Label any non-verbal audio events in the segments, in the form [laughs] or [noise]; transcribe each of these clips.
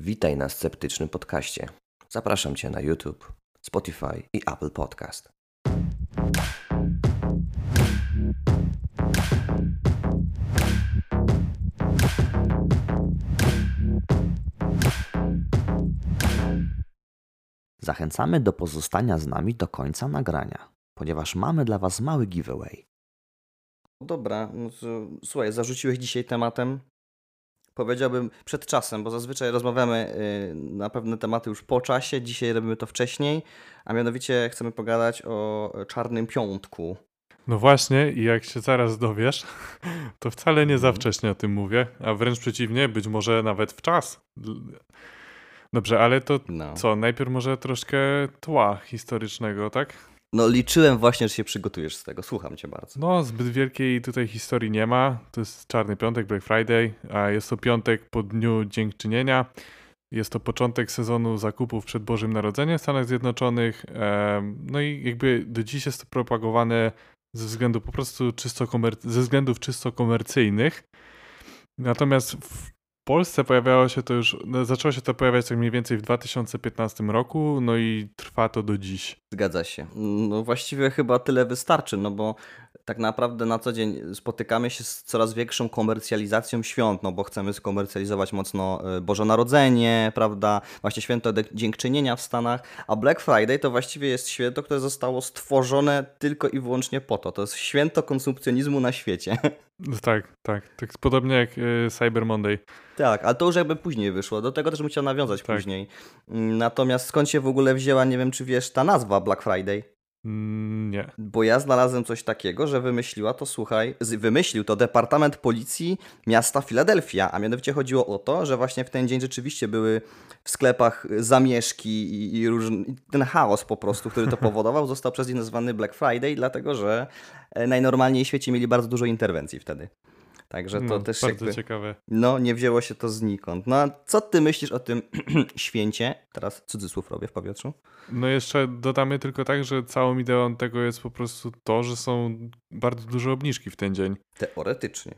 Witaj na Sceptycznym Podcaście. Zapraszam Cię na YouTube, Spotify i Apple Podcast. Zachęcamy do pozostania z nami do końca nagrania, ponieważ mamy dla Was mały giveaway. Dobra, no to, słuchaj, zarzuciłeś dzisiaj tematem, powiedziałbym przed czasem, bo zazwyczaj rozmawiamy y, na pewne tematy już po czasie, dzisiaj robimy to wcześniej, a mianowicie chcemy pogadać o Czarnym Piątku. No właśnie, i jak się zaraz dowiesz, [laughs] to wcale nie za Mhm. wcześnie o tym mówię, a wręcz przeciwnie, być może nawet w czas. Dobrze, ale to No. co? Najpierw może troszkę tła historycznego, tak? No liczyłem właśnie, że się przygotujesz z tego, słucham cię bardzo. No, zbyt wielkiej tutaj historii nie ma. To jest Czarny Piątek, Black Friday, a jest to piątek po Dniu Dziękczynienia. Jest to początek sezonu zakupów przed Bożym Narodzeniem w Stanach Zjednoczonych. No i jakby do dziś jest to propagowane ze względu po prostu czysto komer- ze względów czysto komercyjnych. Natomiast w Polsce pojawiało się to już, no, zaczęło się to pojawiać tak mniej więcej w 2015 roku, no i trwa to do dziś. Zgadza się. No właściwie chyba tyle wystarczy, no bo tak naprawdę na co dzień spotykamy się z coraz większą komercjalizacją świąt, no bo chcemy skomercjalizować mocno y, Boże Narodzenie, prawda, właśnie święto dziękczynienia w Stanach, a Black Friday to właściwie jest święto, które zostało stworzone tylko i wyłącznie po to. To jest święto konsumpcjonizmu na świecie. [laughs] No Tak, tak. Tak podobnie jak y, Cyber Monday. Tak, ale to już jakby później wyszło. Do tego też bym chciał nawiązać Tak. później. Natomiast skąd się w ogóle wzięła, nie wiem czy wiesz, ta nazwa Black Friday? Mm, nie. Bo ja znalazłem coś takiego, że wymyśliła to, słuchaj, wymyślił to Departament Policji Miasta Filadelfia, a mianowicie chodziło o to, że właśnie w ten dzień rzeczywiście były w sklepach zamieszki i, i, różn- i ten chaos po prostu, który to [laughs] powodował, został przez nich nazwany Black Friday, dlatego że e, najnormalniej w świecie mieli bardzo dużo interwencji wtedy. Także to no, też bardzo jakby, ciekawe. no nie wzięło się to znikąd. No a co ty myślisz o tym [clears throat] święcie? Teraz cudzysłów robię w powietrzu. No jeszcze dodamy tylko tak, że całą ideą tego jest po prostu to, że są bardzo duże obniżki w ten dzień. Teoretycznie.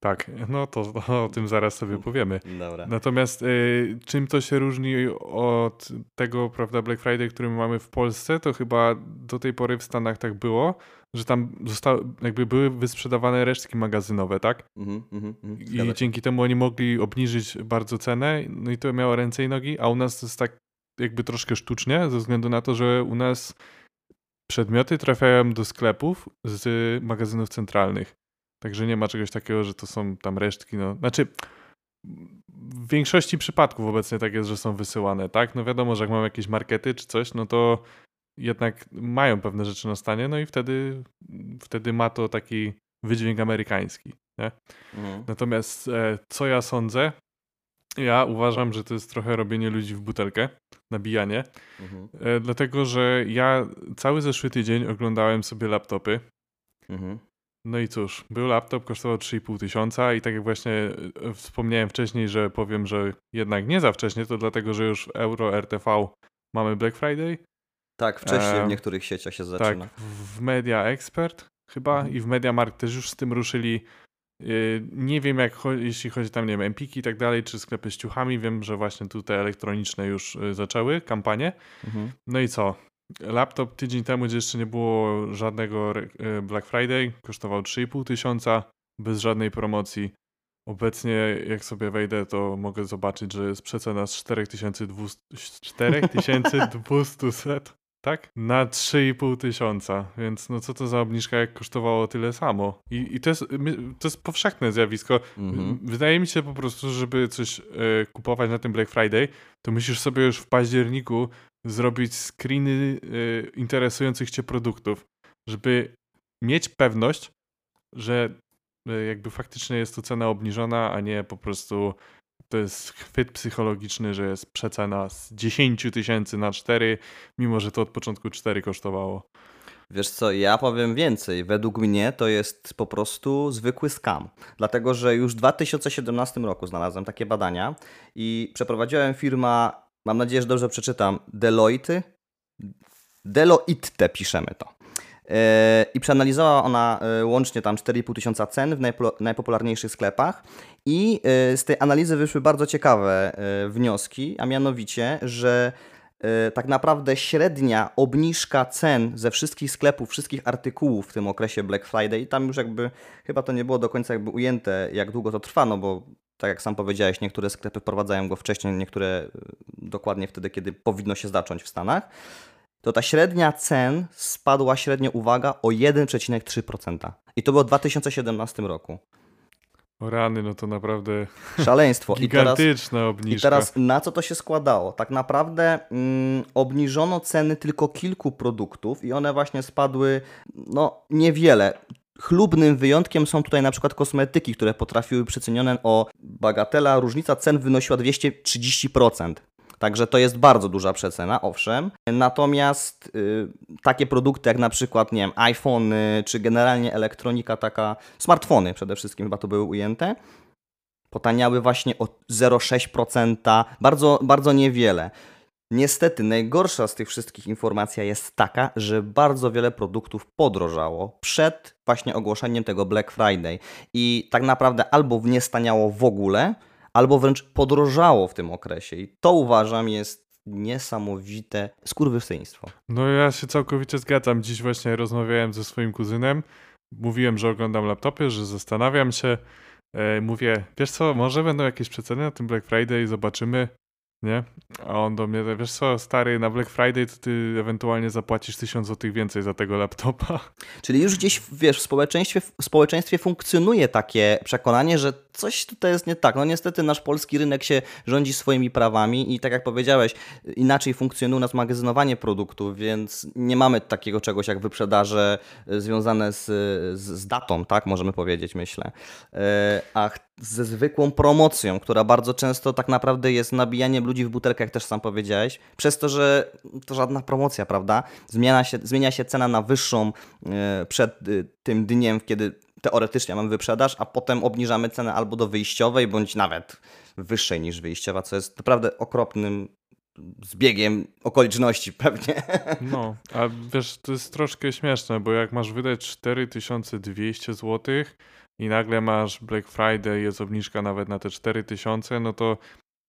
Tak, no to, [laughs] o tym zaraz sobie powiemy. Dobra. Natomiast y, czym to się różni od tego, prawda, Black Friday, który my mamy w Polsce, to chyba do tej pory w Stanach tak było, że tam zostały, jakby były wysprzedawane resztki magazynowe, tak? Mhm, mhm, mhm. I dzięki temu oni mogli obniżyć bardzo cenę, no i to miało ręce i nogi, a u nas to jest tak jakby troszkę sztucznie, ze względu na to, że u nas przedmioty trafiają do sklepów z magazynów centralnych. Także nie ma czegoś takiego, że to są tam resztki. No. Znaczy, w większości przypadków obecnie tak jest, że są wysyłane, tak? No wiadomo, że jak mamy jakieś markety czy coś, no to jednak mają pewne rzeczy na stanie, no i wtedy, wtedy ma to taki wydźwięk amerykański. Nie? Mhm. Natomiast e, co ja sądzę? Ja uważam, że to jest trochę robienie ludzi w butelkę, nabijanie, Mhm. e, dlatego że ja cały zeszły tydzień oglądałem sobie laptopy. Mhm. No i cóż, był laptop, kosztował 3,5 tysiąca i tak jak właśnie e, wspomniałem wcześniej, że powiem, że jednak nie za wcześnie, to dlatego, że już w Euro RTV mamy Black Friday. Tak, wcześniej w Em, niektórych sieciach się Tak, zaczyna. w Media Expert chyba Mhm. i w MediaMarkt też już z tym ruszyli. Yy, Nie wiem, jak jeśli chodzi tam, nie wiem, Empiki i tak dalej, czy sklepy z ciuchami. Wiem, że właśnie tutaj elektroniczne już y, zaczęły kampanię. Mhm. No i co? Laptop tydzień temu, gdzie jeszcze nie było żadnego y, Black Friday, kosztował 3,5 tysiąca bez żadnej promocji. Obecnie, jak sobie wejdę, to mogę zobaczyć, że jest przecena z 4200, 4200 tak? Na 3,5 tysiąca, więc no co to za obniżka, jak kosztowało tyle samo. I, i to, jest, to jest powszechne zjawisko. Mhm. Wydaje mi się po prostu, żeby coś e, kupować na tym Black Friday, to musisz sobie już w październiku zrobić screeny e, interesujących cię produktów, żeby mieć pewność, że e, jakby faktycznie jest to cena obniżona, a nie po prostu to jest chwyt psychologiczny, że jest przecena z 10 tysięcy na 4, mimo że to od początku 4 kosztowało. Wiesz co, ja powiem więcej. Według mnie to jest po prostu zwykły scam. Dlatego, że już w 2017 roku znalazłem takie badania i przeprowadziłem firma, mam nadzieję, że dobrze przeczytam, Deloitte. Deloitte piszemy to. E, I przeanalizowała ona e, łącznie tam 4,5 tysiąca cen w najpopularniejszych sklepach. I z tej analizy wyszły bardzo ciekawe wnioski, a mianowicie, że tak naprawdę średnia obniżka cen ze wszystkich sklepów, wszystkich artykułów w tym okresie Black Friday, tam już jakby chyba to nie było do końca jakby ujęte, jak długo to trwa, no bo tak jak sam powiedziałeś, niektóre sklepy wprowadzają go wcześniej, niektóre dokładnie wtedy, kiedy powinno się zacząć w Stanach to ta średnia cen spadła średnio, uwaga, o 1,3%. I to było w 2017 roku. O rany, no to naprawdę szaleństwo. Gigantyczna I teraz, obniżka. I teraz na co to się składało? Tak naprawdę mm, obniżono ceny tylko kilku produktów i one właśnie spadły no niewiele. Chlubnym wyjątkiem są tutaj na przykład kosmetyki, które potrafiły przecenione o bagatela. Różnica cen wynosiła 230%. Także to jest bardzo duża przecena, owszem. Natomiast y, takie produkty jak na przykład, nie wiem, iPhone czy generalnie elektronika taka, smartfony przede wszystkim chyba to były ujęte, potaniały właśnie o 0,6%, bardzo, bardzo niewiele. Niestety, najgorsza z tych wszystkich informacji jest taka, że bardzo wiele produktów podrożało przed właśnie ogłoszeniem tego Black Friday i tak naprawdę albo nie staniało w ogóle, albo wręcz podrożało w tym okresie. I to uważam jest niesamowite skurwysyństwo. No ja się całkowicie zgadzam. Dziś właśnie rozmawiałem ze swoim kuzynem. Mówiłem, że oglądam laptopy, że zastanawiam się. E, mówię, wiesz co, może będą jakieś przeceny na tym Black Friday zobaczymy nie? A on do mnie, wiesz co, stary, na Black Friday to ty ewentualnie zapłacisz 1000 zł więcej za tego laptopa. [laughs] Czyli już gdzieś, wiesz, w społeczeństwie, w społeczeństwie funkcjonuje takie przekonanie, że coś tutaj jest nie tak. No niestety nasz polski rynek się rządzi swoimi prawami i tak jak powiedziałeś, inaczej funkcjonuje u nas magazynowanie produktów, więc nie mamy takiego czegoś jak wyprzedaże e, związane z, z, z datą, tak możemy powiedzieć, myślę. E, a ze zwykłą promocją, która bardzo często tak naprawdę jest nabijaniem ludzi w butelkę, jak też sam powiedziałeś, przez to, że to żadna promocja, prawda? Zmienia się, zmienia się cena na wyższą e, przed tym dniem, kiedy teoretycznie mamy wyprzedaż, a potem obniżamy cenę albo do wyjściowej, bądź nawet wyższej niż wyjściowa, co jest naprawdę okropnym zbiegiem okoliczności [laughs] pewnie. No, a wiesz, to jest troszkę śmieszne, bo jak masz wydać 4200 zł i nagle masz Black Friday, jest obniżka nawet na te 4000, no to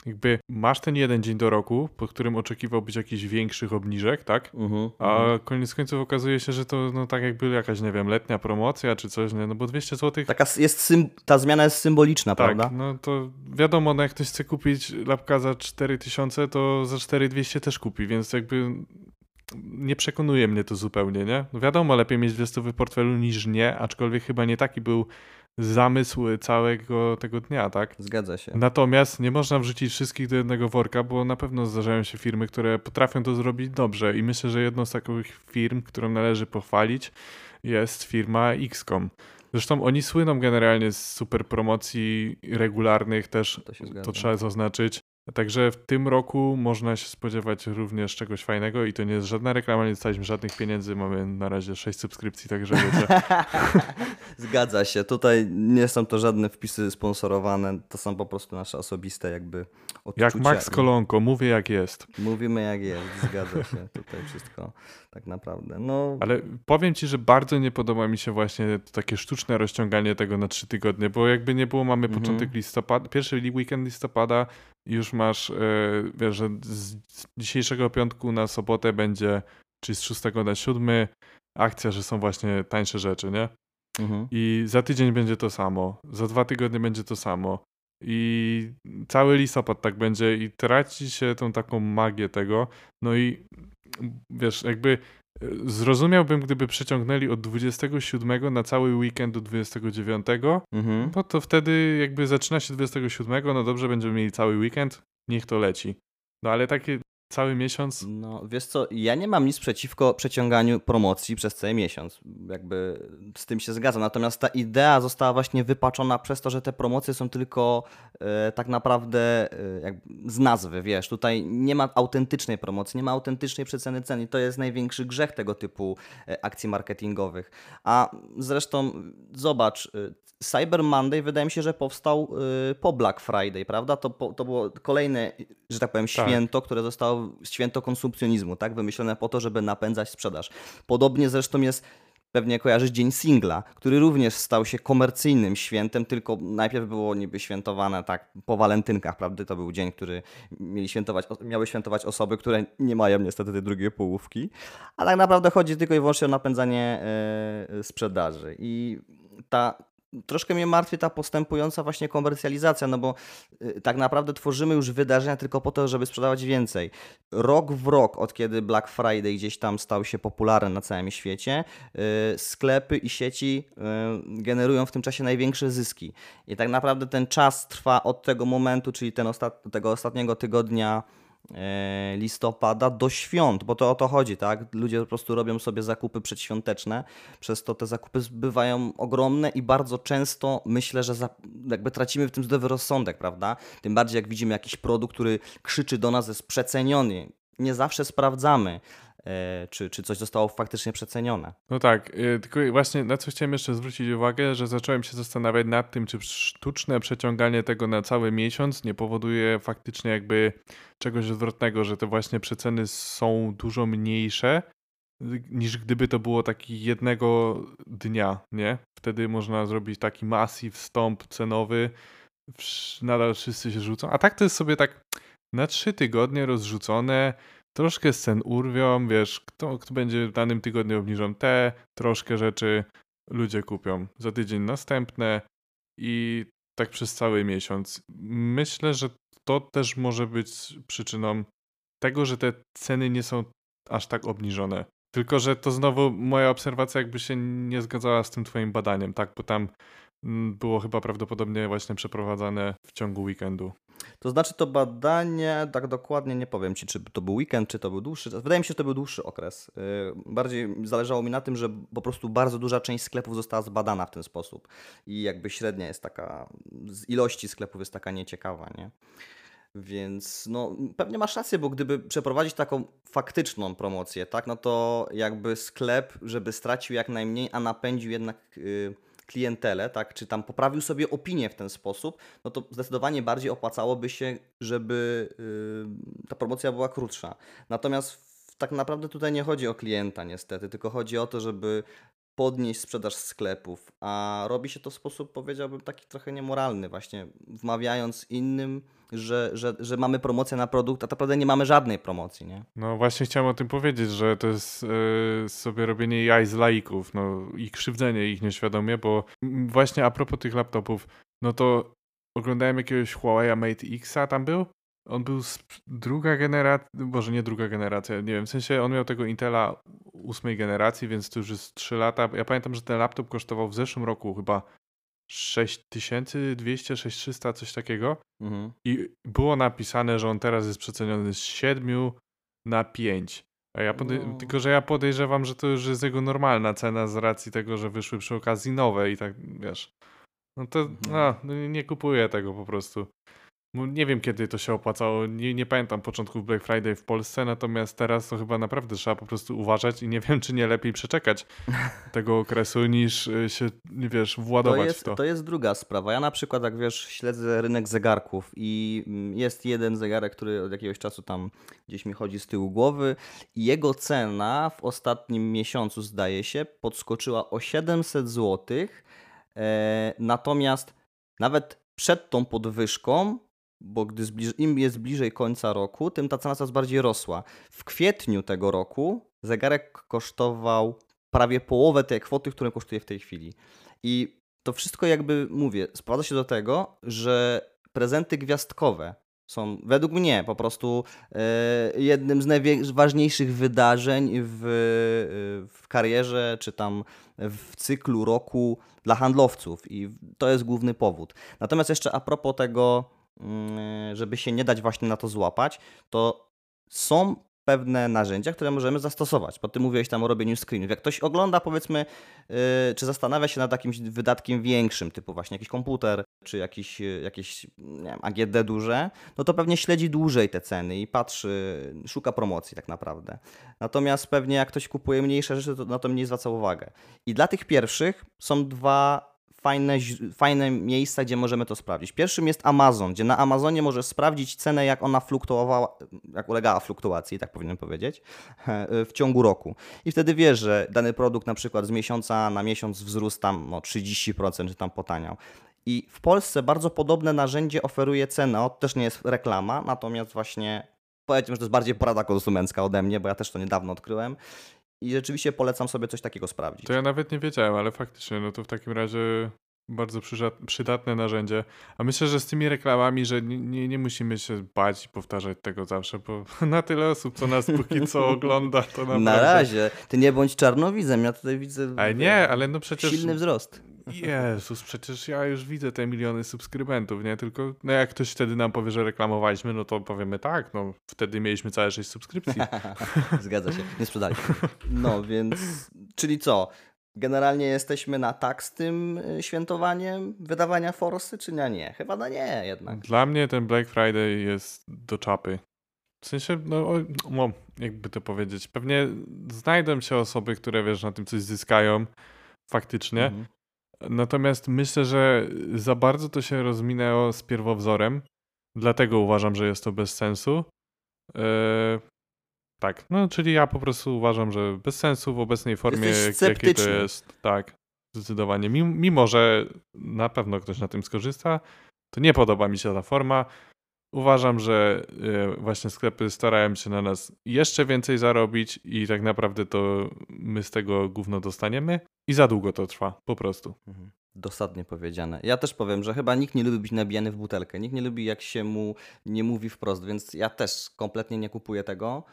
jakby masz ten jeden dzień do roku, po którym oczekiwałbyś jakichś większych obniżek, tak? Uh -huh, A uh -huh. koniec końców okazuje się, że to no tak jakby jakaś, nie wiem, letnia promocja czy coś, nie? No bo 200 zł... Taka jest ta zmiana jest symboliczna, tak, prawda? no to wiadomo, no jak ktoś chce kupić lapka za 4000, to za 4200 też kupi, więc jakby nie przekonuje mnie to zupełnie, nie? No wiadomo, lepiej mieć 200 w portfelu niż nie, aczkolwiek chyba nie taki był zamysł całego tego dnia, tak? Zgadza się. Natomiast nie można wrzucić wszystkich do jednego worka, bo na pewno zdarzają się firmy, które potrafią to zrobić dobrze i myślę, że jedną z takich firm, którą należy pochwalić jest firma XCOM. Zresztą oni słyną generalnie z super promocji regularnych też, to, to trzeba zaznaczyć. Także w tym roku można się spodziewać również czegoś fajnego i to nie jest żadna reklama, nie dostaliśmy żadnych pieniędzy, mamy na razie 6 subskrypcji, także wiecie. [laughs] Zgadza się, tutaj nie są to żadne wpisy sponsorowane, to są po prostu nasze osobiste jakby odczucia. Jak Max Kolonko, mówię jak jest. Mówimy jak jest, zgadza się, tutaj wszystko tak naprawdę. No... Ale powiem Ci, że bardzo nie podoba mi się właśnie takie sztuczne rozciąganie tego na trzy tygodnie, bo jakby nie było, mamy mhm. początek listopada, pierwszy weekend listopada, już masz, e, wiesz, że z dzisiejszego piątku na sobotę będzie, czyli z 6 na 7, akcja, że są właśnie tańsze rzeczy, nie? Mhm. I za tydzień będzie to samo, za dwa tygodnie będzie to samo. I cały listopad tak będzie i traci się tą taką magię tego. No i wiesz, jakby e, zrozumiałbym, gdyby przeciągnęli od 27 na cały weekend do 29, mhm. bo to wtedy jakby zaczyna się 27, no dobrze, będziemy mieli cały weekend, niech to leci. No ale takie cały miesiąc. No wiesz co, ja nie mam nic przeciwko przeciąganiu promocji przez cały miesiąc. Jakby z tym się zgadzam. Natomiast ta idea została właśnie wypaczona przez to, że te promocje są tylko e, tak naprawdę e, z nazwy, wiesz. Tutaj nie ma autentycznej promocji, nie ma autentycznej przeceny cen i to jest największy grzech tego typu e, akcji marketingowych. A zresztą zobacz, e, Cyber Monday wydaje mi się, że powstał y, po Black Friday, prawda? To, to było kolejne, że tak powiem, tak. święto, które zostało święto konsumpcjonizmu, tak? Wymyślone po to, żeby napędzać sprzedaż. Podobnie zresztą jest pewnie kojarzysz Dzień Singla, który również stał się komercyjnym świętem, tylko najpierw było niby świętowane tak po walentynkach, prawda? To był dzień, który mieli świętować, miały świętować osoby, które nie mają niestety tej drugiej połówki, a tak naprawdę chodzi tylko i wyłącznie o napędzanie e, sprzedaży. I ta troszkę mnie martwi ta postępująca właśnie komercjalizacja, no bo y, tak naprawdę tworzymy już wydarzenia tylko po to, żeby sprzedawać więcej. Rok w rok, od kiedy Black Friday gdzieś tam stał się popularny na całym świecie, y, sklepy i sieci y, generują w tym czasie największe zyski. I tak naprawdę ten czas trwa od tego momentu, czyli ten ostat tego ostatniego tygodnia listopada do świąt, bo to o to chodzi, tak? Ludzie po prostu robią sobie zakupy przedświąteczne, przez to te zakupy bywają ogromne i bardzo często myślę, że za, jakby tracimy w tym zdrowy rozsądek, prawda? Tym bardziej jak widzimy jakiś produkt, który krzyczy do nas, jest przeceniony. Nie zawsze sprawdzamy. E, czy, czy coś zostało faktycznie przecenione. No tak, e, tylko właśnie na co chciałem jeszcze zwrócić uwagę, że zacząłem się zastanawiać nad tym, czy sztuczne przeciąganie tego na cały miesiąc nie powoduje faktycznie jakby czegoś odwrotnego, że te właśnie przeceny są dużo mniejsze niż gdyby to było taki jednego dnia, nie? Wtedy można zrobić taki massive stąp cenowy, nadal wszyscy się rzucą, a tak to jest sobie tak na trzy tygodnie rozrzucone, troszkę scen urwią, wiesz, kto, kto będzie w danym tygodniu obniżą te, troszkę rzeczy ludzie kupią. Za tydzień następne i tak przez cały miesiąc. Myślę, że to też może być przyczyną tego, że te ceny nie są aż tak obniżone. Tylko, że to znowu moja obserwacja jakby się nie zgadzała z tym twoim badaniem, tak? Bo tam mm, było chyba prawdopodobnie właśnie przeprowadzane w ciągu weekendu. To znaczy to badanie, tak dokładnie nie powiem Ci, czy to był weekend, czy to był dłuższy. Wydaje mi się, że to był dłuższy okres. Y, bardziej zależało mi na tym, że po prostu bardzo duża część sklepów została zbadana w ten sposób. I jakby średnia jest taka, z ilości sklepów jest taka nieciekawa, nie? Więc no, pewnie masz rację, bo gdyby przeprowadzić taką faktyczną promocję, tak, no to jakby sklep, żeby stracił jak najmniej, a napędził jednak... Yy, klientelę, tak, czy tam poprawił sobie opinię w ten sposób, no to zdecydowanie bardziej opłacałoby się, żeby yy, ta promocja była krótsza. Natomiast tak naprawdę tutaj nie chodzi o klienta niestety, tylko chodzi o to, żeby podnieść sprzedaż sklepów, a robi się to w sposób, powiedziałbym, taki trochę niemoralny, właśnie wmawiając innym, że, że, że mamy promocję na produkt, a tak naprawdę nie mamy żadnej promocji, nie? No właśnie chciałem o tym powiedzieć, że to jest yy, sobie robienie jaj z laików, no i krzywdzenie ich nieświadomie, bo właśnie a propos tych laptopów, no to oglądałem jakiegoś Huawei Mate Xa tam był on był z druga generacja, może nie druga generacja, nie wiem, w sensie on miał tego Intela ósmej generacji, więc to już jest 3 lata. Ja pamiętam, że ten laptop kosztował w zeszłym roku chyba 6200, 6300, coś takiego. Mhm. I było napisane, że on teraz jest przeceniony z 7 na 5. A ja no. Tylko, że ja podejrzewam, że to już jest jego normalna cena z racji tego, że wyszły przy okazji nowe i tak, wiesz. No to mhm. no, nie kupuję tego po prostu. Nie wiem, kiedy to się opłacało. Nie, nie pamiętam początków Black Friday w Polsce, natomiast teraz to chyba naprawdę trzeba po prostu uważać i nie wiem, czy nie lepiej przeczekać [laughs] tego okresu, niż y, się, wiesz, władować to jest, w to. To jest druga sprawa. Ja na przykład, jak wiesz, śledzę rynek zegarków i mm, jest jeden zegarek, który od jakiegoś czasu tam gdzieś mi chodzi z tyłu głowy i jego cena w ostatnim miesiącu, zdaje się, podskoczyła o 700 zł. E, natomiast nawet przed tą podwyżką bo gdy zbliż, im jest bliżej końca roku, tym ta cena coraz bardziej rosła. W kwietniu tego roku zegarek kosztował prawie połowę tej kwoty, którą kosztuje w tej chwili. I to wszystko jakby, mówię, sprowadza się do tego, że prezenty gwiazdkowe są według mnie po prostu e, jednym z najważniejszych wydarzeń w, w karierze czy tam w cyklu roku dla handlowców i to jest główny powód. Natomiast jeszcze a propos tego, żeby się nie dać właśnie na to złapać, to są pewne narzędzia, które możemy zastosować. Bo ty mówiłeś tam o robieniu screenów. Jak ktoś ogląda, powiedzmy, yy, czy zastanawia się nad jakimś wydatkiem większym, typu właśnie jakiś komputer, czy jakiś, y, jakieś nie wiem, AGD duże, no to pewnie śledzi dłużej te ceny i patrzy, szuka promocji tak naprawdę. Natomiast pewnie jak ktoś kupuje mniejsze rzeczy, to na to mniej zwraca uwagę. I dla tych pierwszych są dwa fajne, fajne miejsca, gdzie możemy to sprawdzić. Pierwszym jest Amazon, gdzie na Amazonie możesz sprawdzić cenę, jak ona fluktuowała, jak ulegała fluktuacji, tak powinienem powiedzieć, [laughs] w ciągu roku. I wtedy wiesz, że dany produkt na przykład z miesiąca na miesiąc wzrósł tam o 30%, czy tam potaniał. I w Polsce bardzo podobne narzędzie oferuje cenę. To też nie jest reklama, natomiast właśnie powiedzmy, że to jest bardziej porada konsumencka ode mnie, bo ja też to niedawno odkryłem. I rzeczywiście polecam sobie coś takiego sprawdzić. To ja nawet nie wiedziałem, ale faktycznie, no to w takim razie bardzo przydatne narzędzie. A myślę, że z tymi reklamami, że nie, nie, nie musimy się bać i powtarzać tego zawsze, bo [laughs] na tyle osób, co nas póki co [laughs] ogląda, to naprawdę... Na razie. Ty nie bądź czarnowidzem, ja tutaj widzę Ale nie, ale no przecież... silny wzrost. Jezus, przecież ja już widzę te miliony subskrybentów, nie? Tylko, no jak ktoś wtedy nam powie, że reklamowaliśmy, no to powiemy tak, no wtedy mieliśmy całe sześć subskrypcji. [laughs] Zgadza się, nie sprzedaliśmy. [laughs] No więc, czyli co? Generalnie jesteśmy na tak z tym y, świętowaniem wydawania forsy, czy na nie? Chyba na nie jednak. Dla mnie ten Black Friday jest do czapy. W sensie, no, no jakby to powiedzieć, pewnie znajdą się osoby, które wiesz, na tym coś zyskają faktycznie. Mhm. Natomiast myślę, że za bardzo to się rozminęło z pierwowzorem. Dlatego uważam, że jest to bez sensu. Eee, tak, no czyli ja po prostu uważam, że bez sensu w obecnej formie, jakiej to jest. Tak, zdecydowanie. Mimo, że na pewno ktoś na tym skorzysta, to nie podoba mi się ta forma. Uważam, że e, właśnie sklepy starają się na nas jeszcze więcej zarobić i tak naprawdę to my z tego gówno dostaniemy i za długo to trwa, po prostu. Mhm. Dosadnie powiedziane. Ja też powiem, że chyba nikt nie lubi być nabijany w butelkę. Nikt nie lubi, jak się mu nie mówi wprost, więc ja też kompletnie nie kupuję tego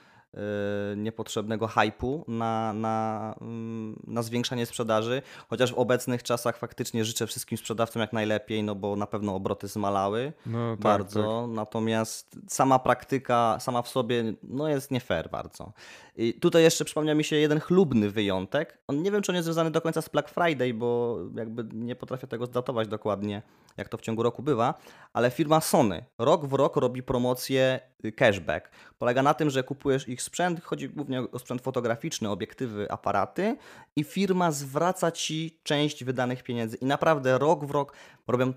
niepotrzebnego hypu na, na, mm, na zwiększanie sprzedaży. Chociaż w obecnych czasach faktycznie życzę wszystkim sprzedawcom jak najlepiej, no bo na pewno obroty zmalały No tak, bardzo. Natomiast sama praktyka, sama w sobie, no jest nie fair bardzo. I tutaj jeszcze przypomniał mi się jeden chlubny wyjątek. On nie wiem, czy on jest związany do końca z Black Friday, bo jakby nie potrafię tego zdatować dokładnie, jak to w ciągu roku bywa, ale firma Sony rok w rok robi promocję y, cashback. Polega na tym, że kupujesz ich sprzęt, chodzi głównie o sprzęt fotograficzny, obiektywy, aparaty i firma zwraca ci część wydanych pieniędzy. I naprawdę rok w rok robią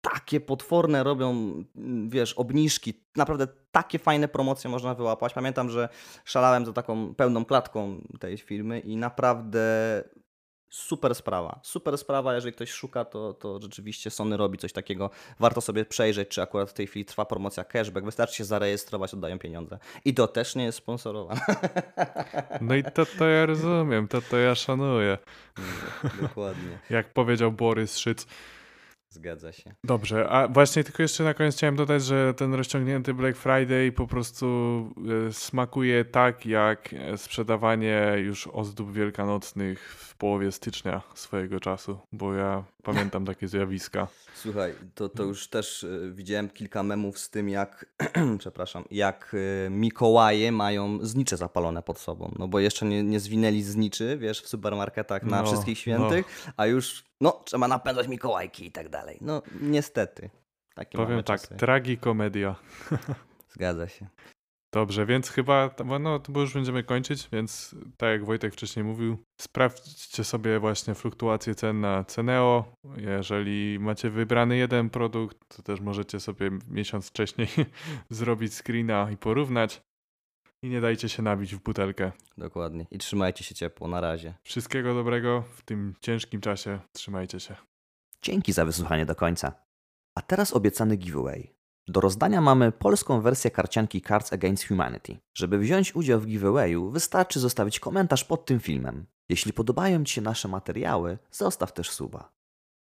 takie potworne robią, mm, wiesz, obniżki. Naprawdę takie fajne promocje można wyłapać. Pamiętam, że szalałem za taką pełną klatką tej firmy i naprawdę super sprawa. Super sprawa, jeżeli ktoś szuka, to, to rzeczywiście Sony robi coś takiego. Warto sobie przejrzeć, czy akurat w tej chwili trwa promocja cashback. Wystarczy się zarejestrować, oddają pieniądze. I to też nie jest sponsorowane. [laughs] No i to, to ja rozumiem, to, to ja szanuję. [laughs] Dokładnie. Jak powiedział Borys Szyc. Zgadza się. Dobrze, a właśnie tylko jeszcze na koniec chciałem dodać, że ten rozciągnięty Black Friday po prostu e, smakuje tak jak e, sprzedawanie już ozdób wielkanocnych w połowie stycznia swojego czasu, bo ja pamiętam takie zjawiska. [laughs] Słuchaj, to, to już też y, widziałem kilka memów z tym, jak, [clears throat] przepraszam, jak Mikołaje mają znicze zapalone pod sobą. No bo jeszcze nie, nie zwinęli zniczy, wiesz, w supermarketach na No, wszystkich świętych, a już, no, trzeba napędzać Mikołajki i tak dalej. No, niestety. Takie Powiem tak, czasy. tragikomedia. [laughs] Zgadza się. Dobrze, więc chyba, no, bo już będziemy kończyć, więc tak jak Wojtek wcześniej mówił, sprawdźcie sobie właśnie fluktuację cen na Ceneo. Jeżeli macie wybrany jeden produkt, to też możecie sobie miesiąc wcześniej [laughs] zrobić screena i porównać. I nie dajcie się nabić w butelkę. Dokładnie. I trzymajcie się ciepło. Na razie. Wszystkiego dobrego w tym ciężkim czasie. Trzymajcie się. Dzięki za wysłuchanie do końca. A teraz obiecany giveaway. Do rozdania mamy polską wersję karcianki Cards Against Humanity. Żeby wziąć udział w giveawayu, wystarczy zostawić komentarz pod tym filmem. Jeśli podobają Ci się nasze materiały, zostaw też suba.